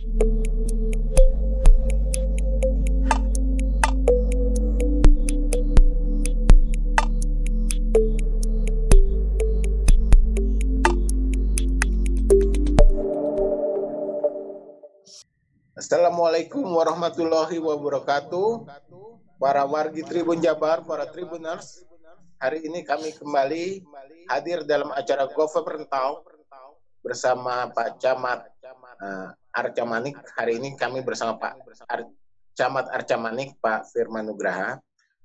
Assalamualaikum warahmatullahi wabarakatuh. Para wargi Tribun Jabar, para Tribuners, hari ini kami kembali hadir dalam acara Government Talk bersama Pak Camat uh, Arca Manik. Hari ini kami bersama Pak Ar Camat Arca Manik, Pak Firman Nugraha,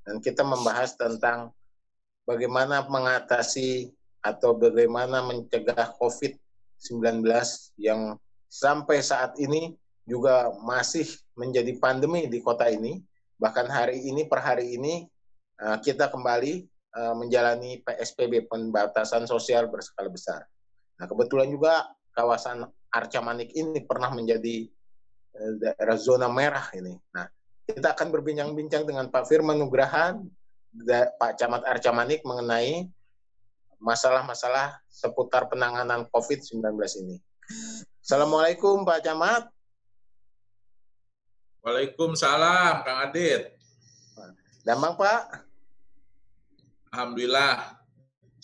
dan kita membahas tentang bagaimana mengatasi atau bagaimana mencegah COVID-19 yang sampai saat ini juga masih menjadi pandemi di kota ini. Bahkan hari ini per hari ini uh, kita kembali uh, menjalani PSBB pembatasan sosial berskala besar. Nah kebetulan juga kawasan Arca Manik ini pernah menjadi uh, daerah zona merah ini. Nah kita akan berbincang-bincang dengan Pak Firman Nugraha, Pak Camat Arca Manik mengenai masalah-masalah seputar penanganan COVID-19 ini. Assalamualaikum Pak Camat. Waalaikumsalam, Kang Adit. Damang, Pak? Alhamdulillah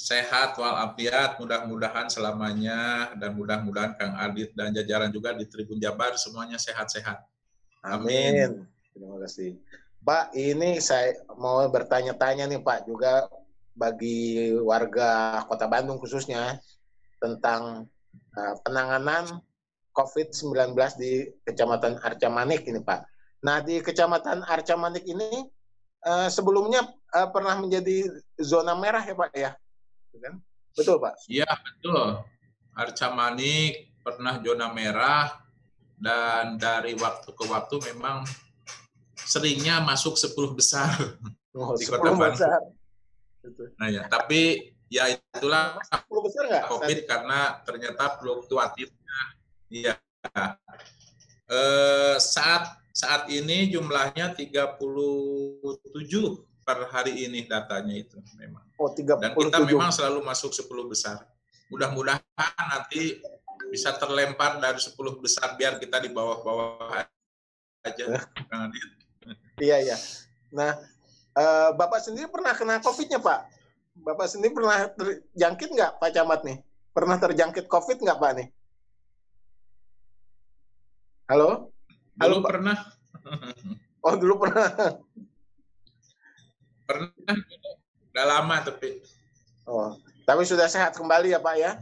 sehat walafiat, mudah-mudahan selamanya dan mudah-mudahan Kang Adit dan jajaran juga di Tribun Jabar semuanya sehat-sehat. Amin. Amin. Terima kasih. Pak, ini saya mau bertanya-tanya nih Pak juga bagi warga Kota Bandung khususnya tentang uh, penanganan COVID-19 di Kecamatan Arca Manik ini Pak. Nah di Kecamatan Arca Manik ini uh, sebelumnya uh, pernah menjadi zona merah ya Pak ya? Kan? Betul Pak? Iya betul. Arca Manik pernah zona merah dan dari waktu ke waktu memang seringnya masuk 10 besar oh, di Kota Bandung. Besar. Nah ya, tapi ya itulah besar COVID karena ternyata fluktuatifnya Iya. Eh, saat saat ini jumlahnya 37 per hari ini datanya itu memang. Oh, 37. Dan kita memang selalu masuk 10 besar. Mudah-mudahan nanti bisa terlempar dari 10 besar biar kita di bawah-bawah aja. iya, iya. Nah, uh, Bapak sendiri pernah kena COVID-nya, Pak? Bapak sendiri pernah terjangkit nggak, Pak Camat nih? Pernah terjangkit COVID nggak, Pak nih? Halo? Halo, dulu pernah. Oh, dulu pernah. Pernah. Udah lama tapi. Oh, tapi sudah sehat kembali ya, Pak ya?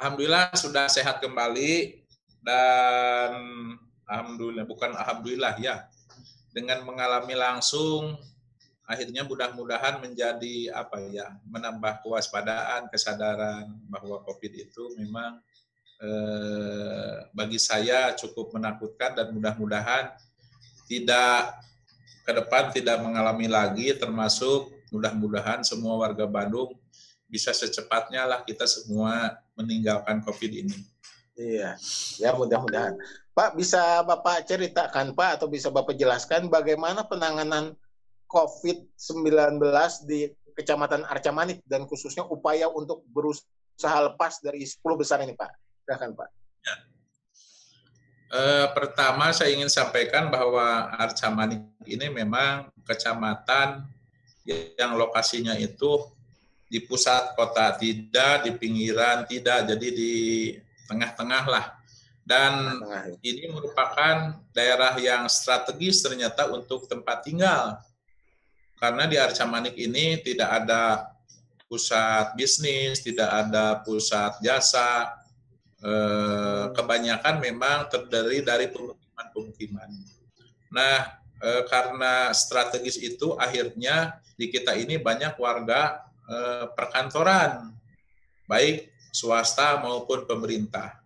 Alhamdulillah sudah sehat kembali dan alhamdulillah bukan alhamdulillah ya. Dengan mengalami langsung akhirnya mudah-mudahan menjadi apa ya menambah kewaspadaan kesadaran bahwa covid itu memang eh, bagi saya cukup menakutkan dan mudah-mudahan tidak ke depan tidak mengalami lagi termasuk mudah-mudahan semua warga Bandung bisa secepatnya lah kita semua meninggalkan COVID ini. Iya, ya mudah-mudahan. Pak, bisa Bapak ceritakan Pak atau bisa Bapak jelaskan bagaimana penanganan COVID-19 di Kecamatan Arcamanik dan khususnya upaya untuk berusaha lepas dari 10 besar ini Pak? Silakan Pak. Ya. E, pertama saya ingin sampaikan bahwa Arcamanik ini memang kecamatan yang lokasinya itu di pusat kota tidak, di pinggiran tidak, jadi di tengah-tengah lah. Dan tengah, ya. ini merupakan daerah yang strategis ternyata untuk tempat tinggal. Karena di Arcamanik ini tidak ada pusat bisnis, tidak ada pusat jasa, eh, kebanyakan memang terdiri dari pemukiman-pemukiman. Nah, eh, karena strategis itu akhirnya di kita ini banyak warga eh, perkantoran, baik swasta maupun pemerintah.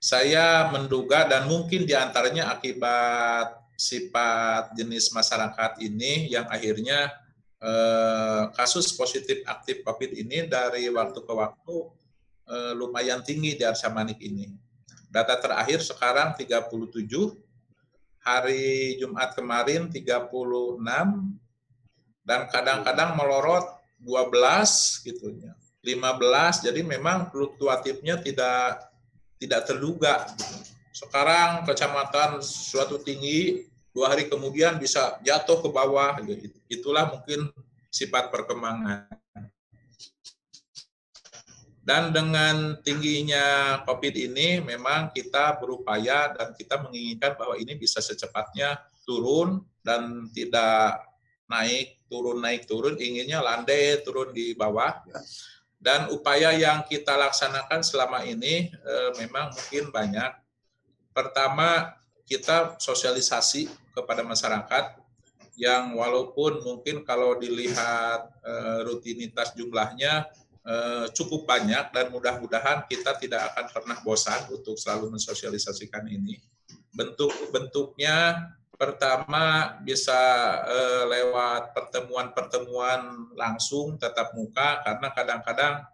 Saya menduga dan mungkin di antaranya akibat sifat jenis masyarakat ini yang akhirnya kasus positif aktif COVID ini dari waktu ke waktu eh, lumayan tinggi di Manik ini. Data terakhir sekarang 37, hari Jumat kemarin 36, dan kadang-kadang melorot 12 gitu ya. 15, jadi memang fluktuatifnya tidak tidak terduga. Sekarang kecamatan suatu tinggi, dua hari kemudian bisa jatuh ke bawah. Itulah mungkin sifat perkembangan. Dan dengan tingginya COVID ini memang kita berupaya dan kita menginginkan bahwa ini bisa secepatnya turun dan tidak naik turun naik turun. Inginnya landai turun di bawah. Dan upaya yang kita laksanakan selama ini e, memang mungkin banyak. Pertama kita sosialisasi kepada masyarakat yang walaupun mungkin kalau dilihat e, rutinitas jumlahnya e, cukup banyak dan mudah-mudahan kita tidak akan pernah bosan untuk selalu mensosialisasikan ini bentuk-bentuknya Pertama bisa eh, lewat pertemuan-pertemuan langsung tetap muka karena kadang-kadang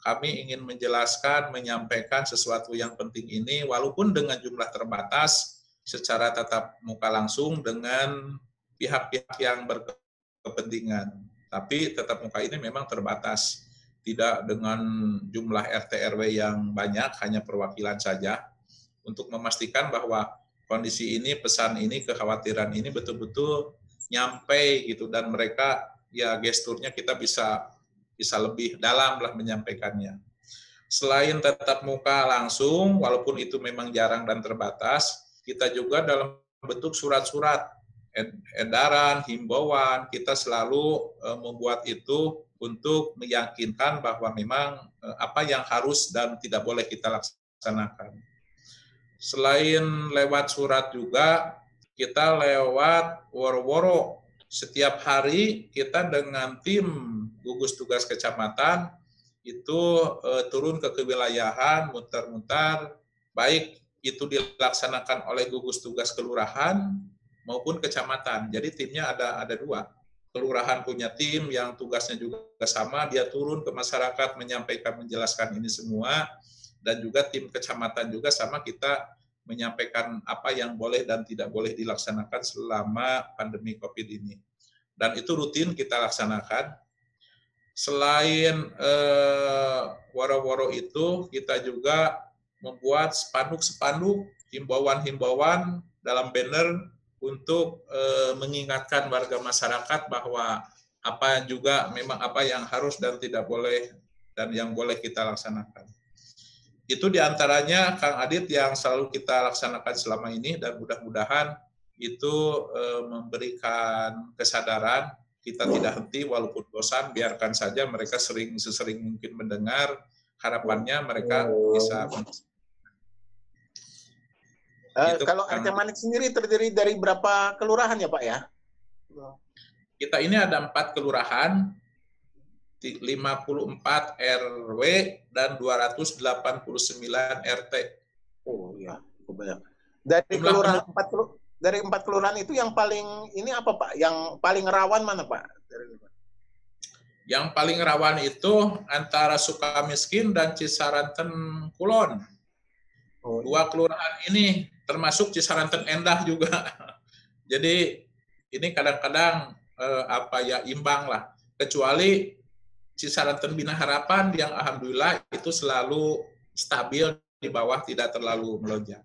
kami ingin menjelaskan, menyampaikan sesuatu yang penting ini walaupun dengan jumlah terbatas secara tetap muka langsung dengan pihak-pihak yang berkepentingan. Tapi tetap muka ini memang terbatas, tidak dengan jumlah RT RW yang banyak, hanya perwakilan saja untuk memastikan bahwa kondisi ini, pesan ini, kekhawatiran ini betul-betul nyampe gitu dan mereka ya gesturnya kita bisa bisa lebih dalam lah menyampaikannya. Selain tetap muka langsung, walaupun itu memang jarang dan terbatas, kita juga dalam bentuk surat-surat edaran, himbauan, kita selalu e, membuat itu untuk meyakinkan bahwa memang e, apa yang harus dan tidak boleh kita laksanakan. Selain lewat surat juga, kita lewat woro-woro. Setiap hari kita dengan tim gugus tugas kecamatan itu uh, turun ke kewilayahan, muter-muter, baik itu dilaksanakan oleh gugus tugas kelurahan maupun kecamatan. Jadi timnya ada ada dua. Kelurahan punya tim yang tugasnya juga sama, dia turun ke masyarakat menyampaikan menjelaskan ini semua dan juga tim kecamatan juga sama kita menyampaikan apa yang boleh dan tidak boleh dilaksanakan selama pandemi COVID ini. Dan itu rutin kita laksanakan. Selain eh, waro-waro itu, kita juga membuat spanduk-spanduk, himbauan-himbauan dalam banner untuk eh, mengingatkan warga masyarakat bahwa apa juga memang apa yang harus dan tidak boleh dan yang boleh kita laksanakan. Itu di antaranya Kang Adit yang selalu kita laksanakan selama ini dan mudah-mudahan itu eh, memberikan kesadaran kita tidak henti walaupun bosan biarkan saja mereka sering sesering mungkin mendengar harapannya mereka bisa Uh, kalau RT Manik sendiri terdiri dari berapa kelurahan ya Pak ya? Kita ini ada empat kelurahan, 54 RW dan 289 RT. Oh iya, banyak. Dari kelurahan empat dari empat kelurahan itu yang paling ini apa Pak? Yang paling rawan mana Pak? Yang paling rawan itu antara Sukamiskin dan Cisaranten Kulon. Oh, iya. Dua kelurahan ini termasuk Cisaranten Endah juga. Jadi ini kadang-kadang eh, apa ya imbang lah. Kecuali Cisaranten Bina Harapan yang alhamdulillah itu selalu stabil di bawah tidak terlalu melonjak.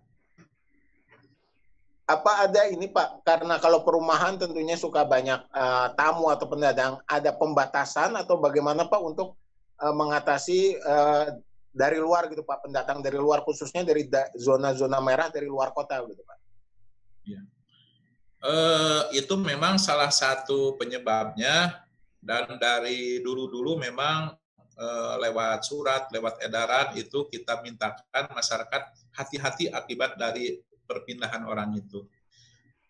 Apa ada ini Pak? Karena kalau perumahan tentunya suka banyak uh, tamu atau pendatang, ada pembatasan atau bagaimana Pak untuk uh, mengatasi uh, dari luar gitu Pak, pendatang dari luar khususnya dari zona-zona merah dari luar kota gitu Pak? Ya. Uh, itu memang salah satu penyebabnya dan dari dulu-dulu memang eh, lewat surat, lewat edaran itu kita mintakan masyarakat hati-hati akibat dari perpindahan orang itu.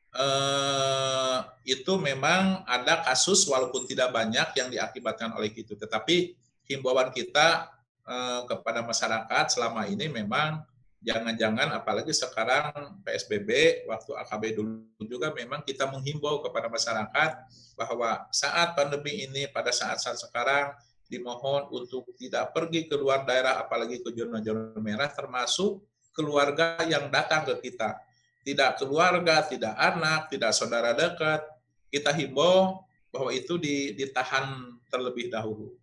Eh, itu memang ada kasus walaupun tidak banyak yang diakibatkan oleh itu, tetapi himbauan kita eh, kepada masyarakat selama ini memang jangan-jangan apalagi sekarang PSBB waktu AKB dulu juga memang kita menghimbau kepada masyarakat bahwa saat pandemi ini pada saat-saat sekarang dimohon untuk tidak pergi ke luar daerah apalagi ke zona-zona merah termasuk keluarga yang datang ke kita. Tidak keluarga, tidak anak, tidak saudara dekat. Kita himbau bahwa itu ditahan terlebih dahulu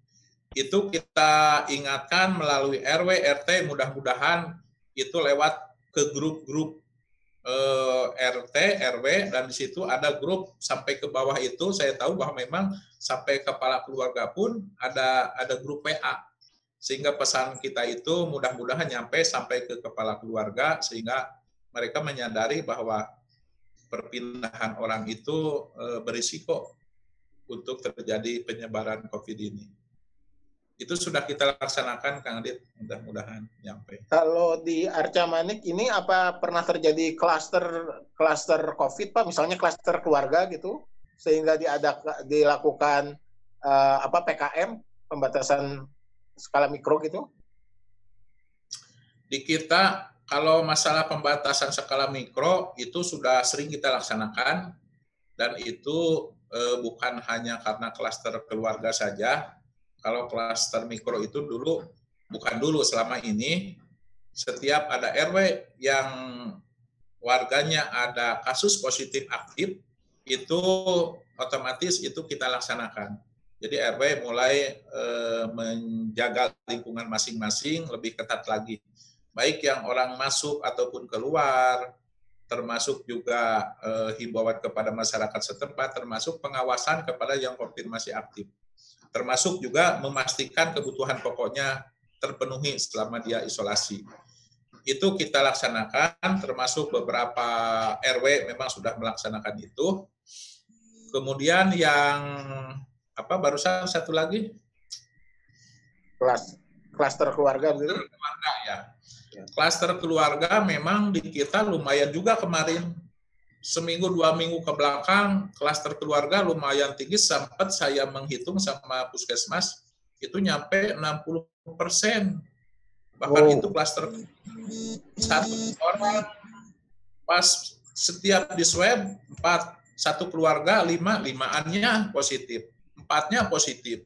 itu kita ingatkan melalui RW RT mudah-mudahan itu lewat ke grup-grup eh, RT, RW, dan di situ ada grup sampai ke bawah itu saya tahu bahwa memang sampai kepala keluarga pun ada ada grup PA sehingga pesan kita itu mudah-mudahan nyampe sampai ke kepala keluarga sehingga mereka menyadari bahwa perpindahan orang itu eh, berisiko untuk terjadi penyebaran COVID ini. Itu sudah kita laksanakan, Kang Adit. Mudah-mudahan nyampe. Kalau di Arca Manik ini apa pernah terjadi klaster klaster COVID, Pak? Misalnya klaster keluarga gitu, sehingga diadak, dilakukan uh, apa PKM, pembatasan skala mikro gitu? Di kita kalau masalah pembatasan skala mikro itu sudah sering kita laksanakan dan itu eh, bukan hanya karena klaster keluarga saja. Kalau klaster mikro itu dulu bukan dulu selama ini setiap ada RW yang warganya ada kasus positif aktif itu otomatis itu kita laksanakan. Jadi RW mulai eh, menjaga lingkungan masing-masing lebih ketat lagi baik yang orang masuk ataupun keluar, termasuk juga eh, himbauan kepada masyarakat setempat, termasuk pengawasan kepada yang konfirmasi aktif, termasuk juga memastikan kebutuhan pokoknya terpenuhi selama dia isolasi. Itu kita laksanakan, termasuk beberapa RW memang sudah melaksanakan itu. Kemudian yang apa barusan satu lagi? Kelas klaster keluarga begitu? Keluarga ya Klaster keluarga memang di kita lumayan juga kemarin. Seminggu dua minggu ke belakang, klaster keluarga lumayan tinggi. Sempat saya menghitung sama puskesmas, itu nyampe 60 persen. Bahkan oh. itu klaster satu orang pas setiap di swab empat satu keluarga lima limaannya positif empatnya positif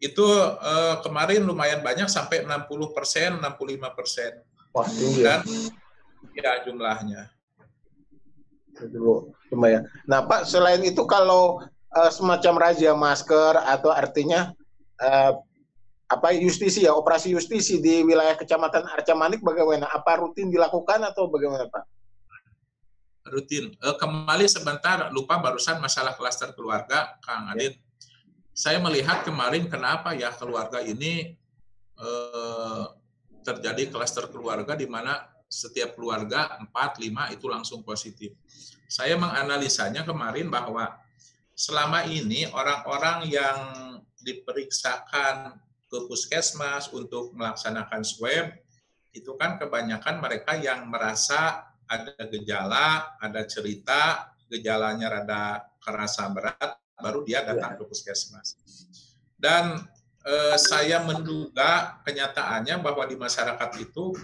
itu eh, kemarin lumayan banyak sampai 60 persen, 65 persen. Dan, ya jumlahnya. Itu lumayan. Nah Pak, selain itu kalau eh, semacam razia masker atau artinya eh, apa justisi ya operasi justisi di wilayah kecamatan Arca Manik bagaimana? Apa rutin dilakukan atau bagaimana Pak? Rutin. Eh, kembali sebentar lupa barusan masalah klaster keluarga, Kang Adit. Ya saya melihat kemarin kenapa ya keluarga ini eh, terjadi klaster keluarga di mana setiap keluarga 4, 5 itu langsung positif. Saya menganalisanya kemarin bahwa selama ini orang-orang yang diperiksakan ke puskesmas untuk melaksanakan swab itu kan kebanyakan mereka yang merasa ada gejala, ada cerita, gejalanya rada kerasa berat, baru dia datang ke puskesmas. Dan eh, saya menduga kenyataannya bahwa di masyarakat itu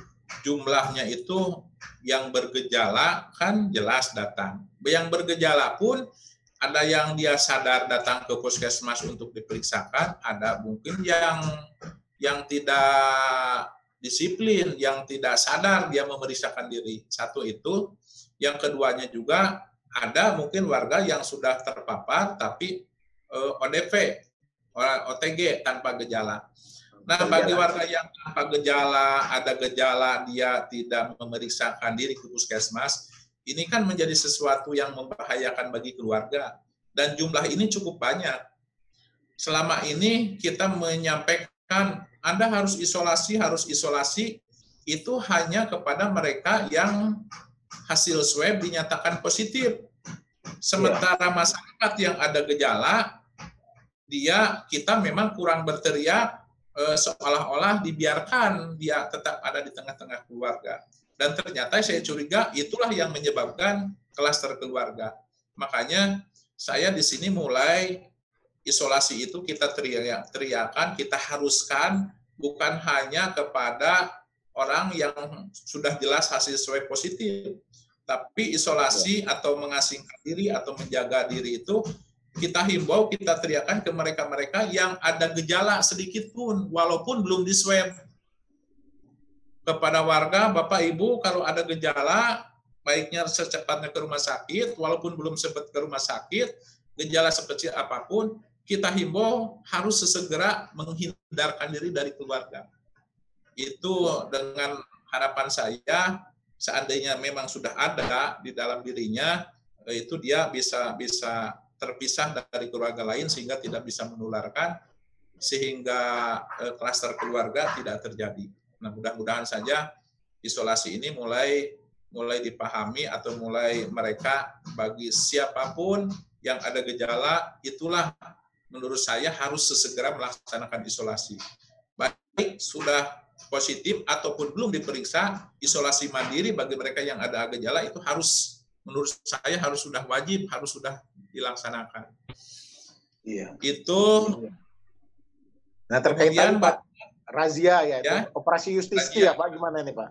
jumlahnya itu yang bergejala kan jelas datang. Yang bergejala pun ada yang dia sadar datang ke puskesmas untuk diperiksakan, ada mungkin yang yang tidak disiplin, yang tidak sadar dia memeriksakan diri. Satu itu, yang keduanya juga ada mungkin warga yang sudah terpapar tapi eh, ODP, OTG tanpa gejala. Nah, bagi warga yang tanpa gejala, ada gejala, dia tidak memeriksakan diri ke puskesmas, ini kan menjadi sesuatu yang membahayakan bagi keluarga. Dan jumlah ini cukup banyak. Selama ini kita menyampaikan, Anda harus isolasi, harus isolasi, itu hanya kepada mereka yang hasil swab dinyatakan positif. Sementara masyarakat yang ada gejala, dia kita memang kurang berteriak seolah-olah dibiarkan dia tetap ada di tengah-tengah keluarga. Dan ternyata saya curiga itulah yang menyebabkan klaster keluarga. Makanya saya di sini mulai isolasi itu kita teriak, teriakan, kita haruskan bukan hanya kepada orang yang sudah jelas hasil swab positif, tapi isolasi ya. atau mengasingkan diri atau menjaga diri itu kita himbau, kita teriakan ke mereka-mereka yang ada gejala sedikit pun, walaupun belum di swab. Kepada warga, Bapak Ibu, kalau ada gejala, baiknya secepatnya ke rumah sakit, walaupun belum sempat ke rumah sakit, gejala sekecil apa pun, kita himbau harus sesegera menghindarkan diri dari keluarga itu dengan harapan saya seandainya memang sudah ada di dalam dirinya itu dia bisa bisa terpisah dari keluarga lain sehingga tidak bisa menularkan sehingga eh, klaster keluarga tidak terjadi. Nah, mudah-mudahan saja isolasi ini mulai mulai dipahami atau mulai mereka bagi siapa pun yang ada gejala itulah menurut saya harus sesegera melaksanakan isolasi. Baik sudah positif ataupun belum diperiksa, isolasi mandiri bagi mereka yang ada gejala itu harus menurut saya harus sudah wajib, harus sudah dilaksanakan. Iya. Itu Nah, terkait tadi, Pak razia ya, ya operasi justisi razia. ya Pak gimana nih Pak?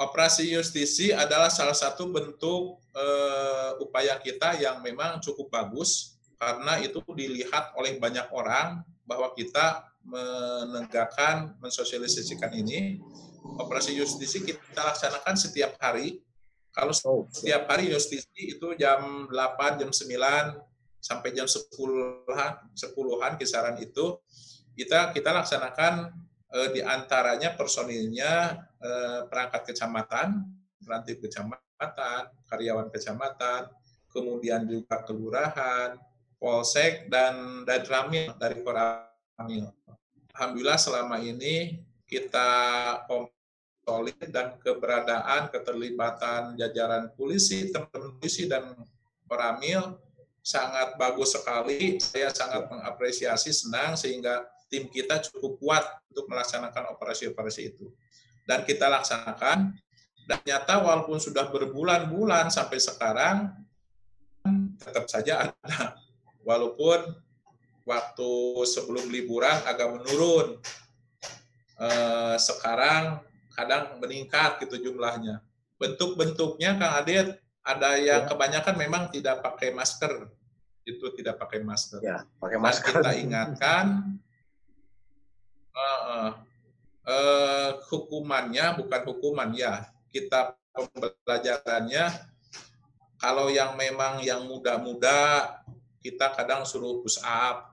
Operasi justisi adalah salah satu bentuk uh, upaya kita yang memang cukup bagus karena itu dilihat oleh banyak orang bahwa kita menegakkan, mensosialisasikan ini. Operasi justisi kita laksanakan setiap hari. Kalau oh, setiap hari justisi itu jam 8, jam 9, sampai jam 10-an, 10-an kisaran itu, kita kita laksanakan eh, di antaranya personilnya eh, perangkat kecamatan, perantip kecamatan, karyawan kecamatan, kemudian juga kelurahan, polsek dan dan ramil dari Koramil. Alhamdulillah selama ini kita solid dan keberadaan keterlibatan jajaran polisi, teman-teman polisi dan Koramil sangat bagus sekali. Saya sangat mengapresiasi, senang sehingga tim kita cukup kuat untuk melaksanakan operasi-operasi itu. Dan kita laksanakan dan nyata walaupun sudah berbulan-bulan sampai sekarang tetap saja ada walaupun waktu sebelum liburan agak menurun. Eh, sekarang kadang meningkat gitu jumlahnya. Bentuk-bentuknya Kang Adit ada yang ya. kebanyakan memang tidak pakai masker. Itu tidak pakai masker. Ya, pakai masker. Dan kita ingatkan uh, uh, uh, hukumannya bukan hukuman ya. Kita pembelajarannya kalau yang memang yang muda-muda kita kadang suruh push up,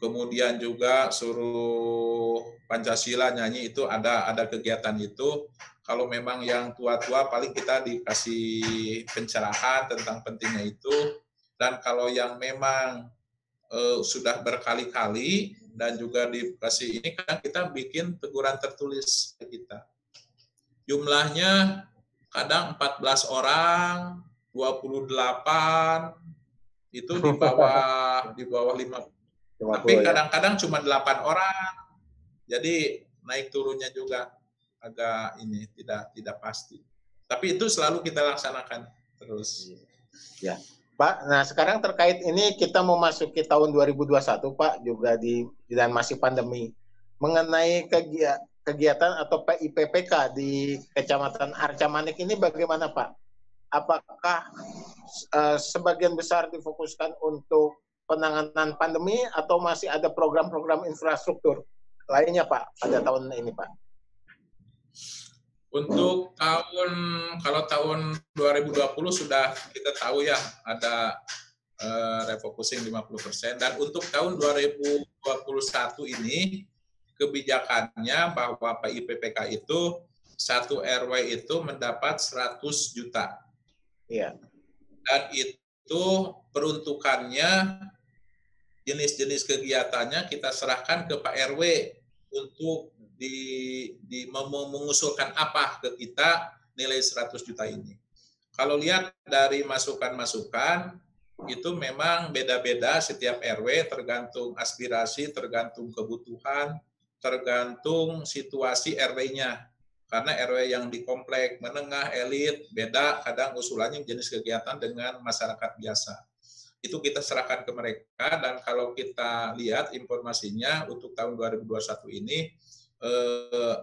kemudian juga suruh Pancasila nyanyi itu ada ada kegiatan itu. Kalau memang yang tua-tua paling kita dikasih pencerahan tentang pentingnya itu. Dan kalau yang memang uh, sudah berkali-kali dan juga dikasih ini kan kita bikin teguran tertulis kita. Jumlahnya kadang 14 orang, 28, itu di bawah di bawah lima tapi ya. kadang-kadang cuma delapan orang. Jadi naik turunnya juga agak ini tidak tidak pasti. Tapi itu selalu kita laksanakan terus. Ya. Pak nah sekarang terkait ini kita mau masuk ke tahun 2021 Pak juga di dan masih pandemi. Mengenai kegiatan kegiatan atau PIPPK di Kecamatan Arca Manik ini bagaimana Pak? apakah uh, sebagian besar difokuskan untuk penanganan pandemi atau masih ada program-program infrastruktur lainnya Pak pada tahun ini Pak? Untuk tahun kalau tahun 2020 sudah kita tahu ya ada uh, refocusing 50% dan untuk tahun 2021 ini kebijakannya bahwa PIPPK itu satu RW itu mendapat 100 juta Iya. Dan itu peruntukannya jenis-jenis kegiatannya kita serahkan ke Pak RW untuk di, di mengusulkan apa ke kita nilai 100 juta ini. Kalau lihat dari masukan-masukan itu memang beda-beda setiap RW tergantung aspirasi, tergantung kebutuhan, tergantung situasi RW-nya. Karena RW yang di komplek menengah, elit, beda kadang usulannya jenis kegiatan dengan masyarakat biasa. Itu kita serahkan ke mereka dan kalau kita lihat informasinya untuk tahun 2021 ini eh,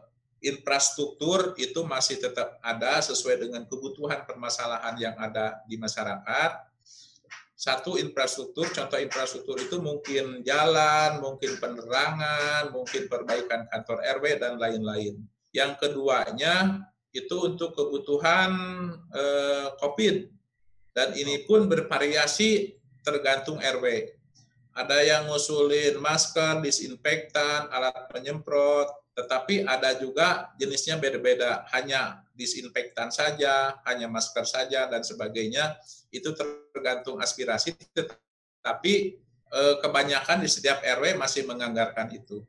infrastruktur itu masih tetap ada sesuai dengan kebutuhan permasalahan yang ada di masyarakat. Satu infrastruktur, contoh infrastruktur itu mungkin jalan, mungkin penerangan, mungkin perbaikan kantor RW dan lain-lain yang keduanya itu untuk kebutuhan eh, COVID. Dan ini pun bervariasi tergantung RW. Ada yang ngusulin masker, disinfektan, alat penyemprot, Tetapi ada juga jenisnya beda-beda, hanya disinfektan saja, hanya masker saja dan sebagainya. Itu tergantung aspirasi, tetapi eh, kebanyakan di setiap RW masih menganggarkan itu.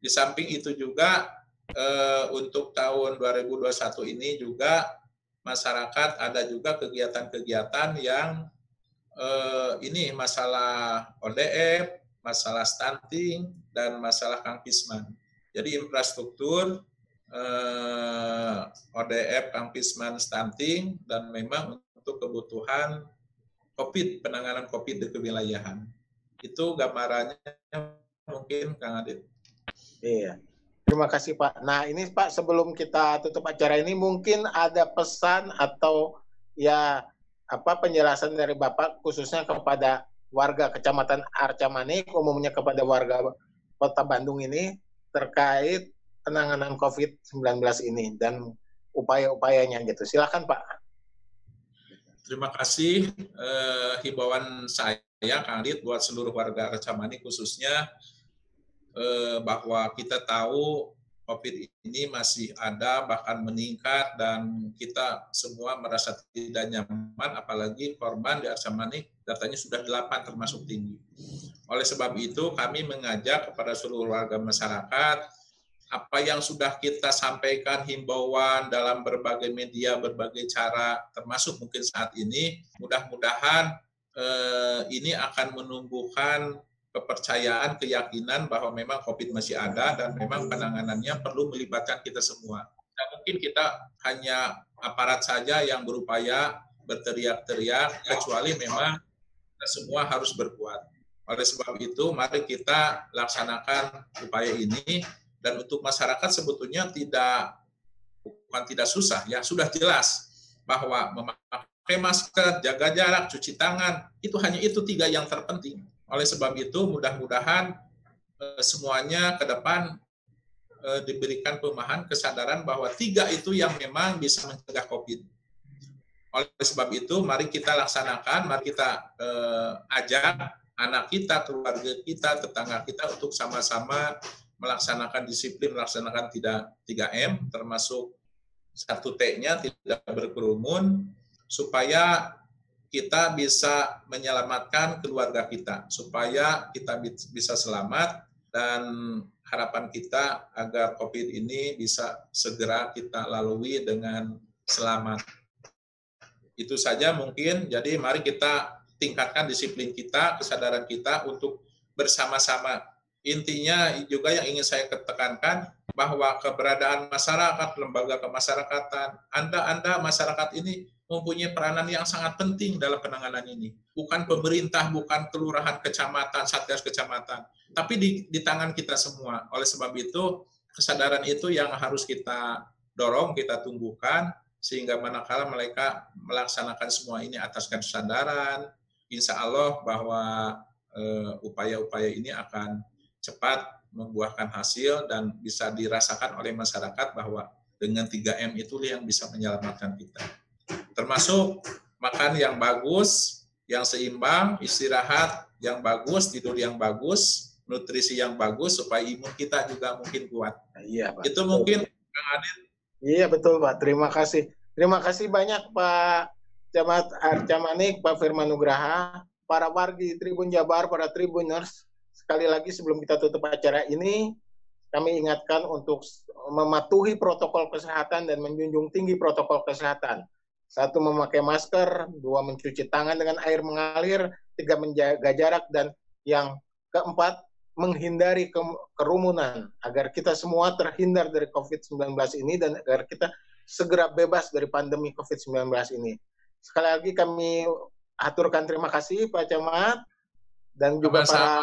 Di samping itu juga eh, untuk tahun 2021 ini juga masyarakat ada juga kegiatan-kegiatan yang eh, ini masalah ODF, masalah stunting, dan masalah Kang Pisman. Jadi infrastruktur eh, ODF, Kang Pisman, stunting, dan memang untuk kebutuhan COVID, penanganan COVID di kewilayahan. Itu gambarannya mungkin Kang Adit. Iya. Terima kasih Pak. Nah ini Pak sebelum kita tutup acara ini mungkin ada pesan atau ya apa penjelasan dari Bapak khususnya kepada warga Kecamatan Arca Manik, umumnya kepada warga Kota Bandung ini terkait penanganan COVID-19 ini dan upaya-upayanya gitu. Silakan Pak. Terima kasih eh, himbauan saya Kang Dit buat seluruh warga Recamani khususnya eh, bahwa kita tahu COVID ini masih ada bahkan meningkat dan kita semua merasa tidak nyaman apalagi korban di Arsamani datanya sudah 8 termasuk tinggi. Oleh sebab itu kami mengajak kepada seluruh warga masyarakat apa yang sudah kita sampaikan himbauan dalam berbagai media, berbagai cara, termasuk mungkin saat ini, mudah-mudahan eh, ini akan menumbuhkan kepercayaan, keyakinan bahwa memang COVID masih ada dan memang penanganannya perlu melibatkan kita semua. Dan mungkin kita hanya aparat saja yang berupaya berteriak-teriak, kecuali memang kita semua harus berbuat. Oleh sebab itu, mari kita laksanakan upaya ini dan untuk masyarakat sebetulnya tidak bukan tidak susah ya sudah jelas bahwa memakai masker, jaga jarak, cuci tangan itu hanya itu tiga yang terpenting. Oleh sebab itu mudah-mudahan eh, semuanya ke depan eh, diberikan pemahaman kesadaran bahwa tiga itu yang memang bisa mencegah COVID. Oleh sebab itu mari kita laksanakan, mari kita eh, ajak anak kita, keluarga kita, tetangga kita untuk sama-sama melaksanakan disiplin, melaksanakan tidak 3M, termasuk satu T-nya tidak berkerumun, supaya kita bisa menyelamatkan keluarga kita, supaya kita bisa selamat, dan harapan kita agar COVID ini bisa segera kita lalui dengan selamat. Itu saja mungkin, jadi mari kita tingkatkan disiplin kita, kesadaran kita untuk bersama-sama intinya juga yang ingin saya ketekankan bahwa keberadaan masyarakat, lembaga kemasyarakatan, Anda-Anda masyarakat ini mempunyai peranan yang sangat penting dalam penanganan ini. Bukan pemerintah, bukan kelurahan, kecamatan, satgas kecamatan, tapi di, di tangan kita semua. Oleh sebab itu, kesadaran itu yang harus kita dorong, kita tumbuhkan, sehingga manakala mereka melaksanakan semua ini atas kesadaran, insya Allah bahwa eh, upaya-upaya ini akan cepat membuahkan hasil dan bisa dirasakan oleh masyarakat bahwa dengan 3M itu yang bisa menyelamatkan kita. Termasuk makan yang bagus, yang seimbang, istirahat yang bagus, tidur yang bagus, nutrisi yang bagus supaya imun kita juga mungkin kuat. Iya, Pak. Itu mungkin Kang Adit. Iya, betul, Pak. Terima kasih. Terima kasih banyak Pak Camat Arcamanik, Pak Firman Nugraha, para wargi Tribun Jabar, para Tribuners, sekali lagi sebelum kita tutup acara ini, kami ingatkan untuk mematuhi protokol kesehatan dan menjunjung tinggi protokol kesehatan. Satu, memakai masker. Dua, mencuci tangan dengan air mengalir. Tiga, menjaga jarak. Dan yang keempat, menghindari kerumunan agar kita semua terhindar dari COVID-19 ini dan agar kita segera bebas dari pandemi COVID-19 ini. Sekali lagi kami aturkan terima kasih Pak Camat dan juga Sama-sama. para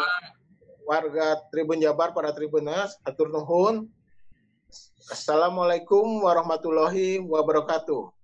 warga Tribun Jabar, para Tribunas, atur nuhun. Assalamualaikum warahmatullahi wabarakatuh.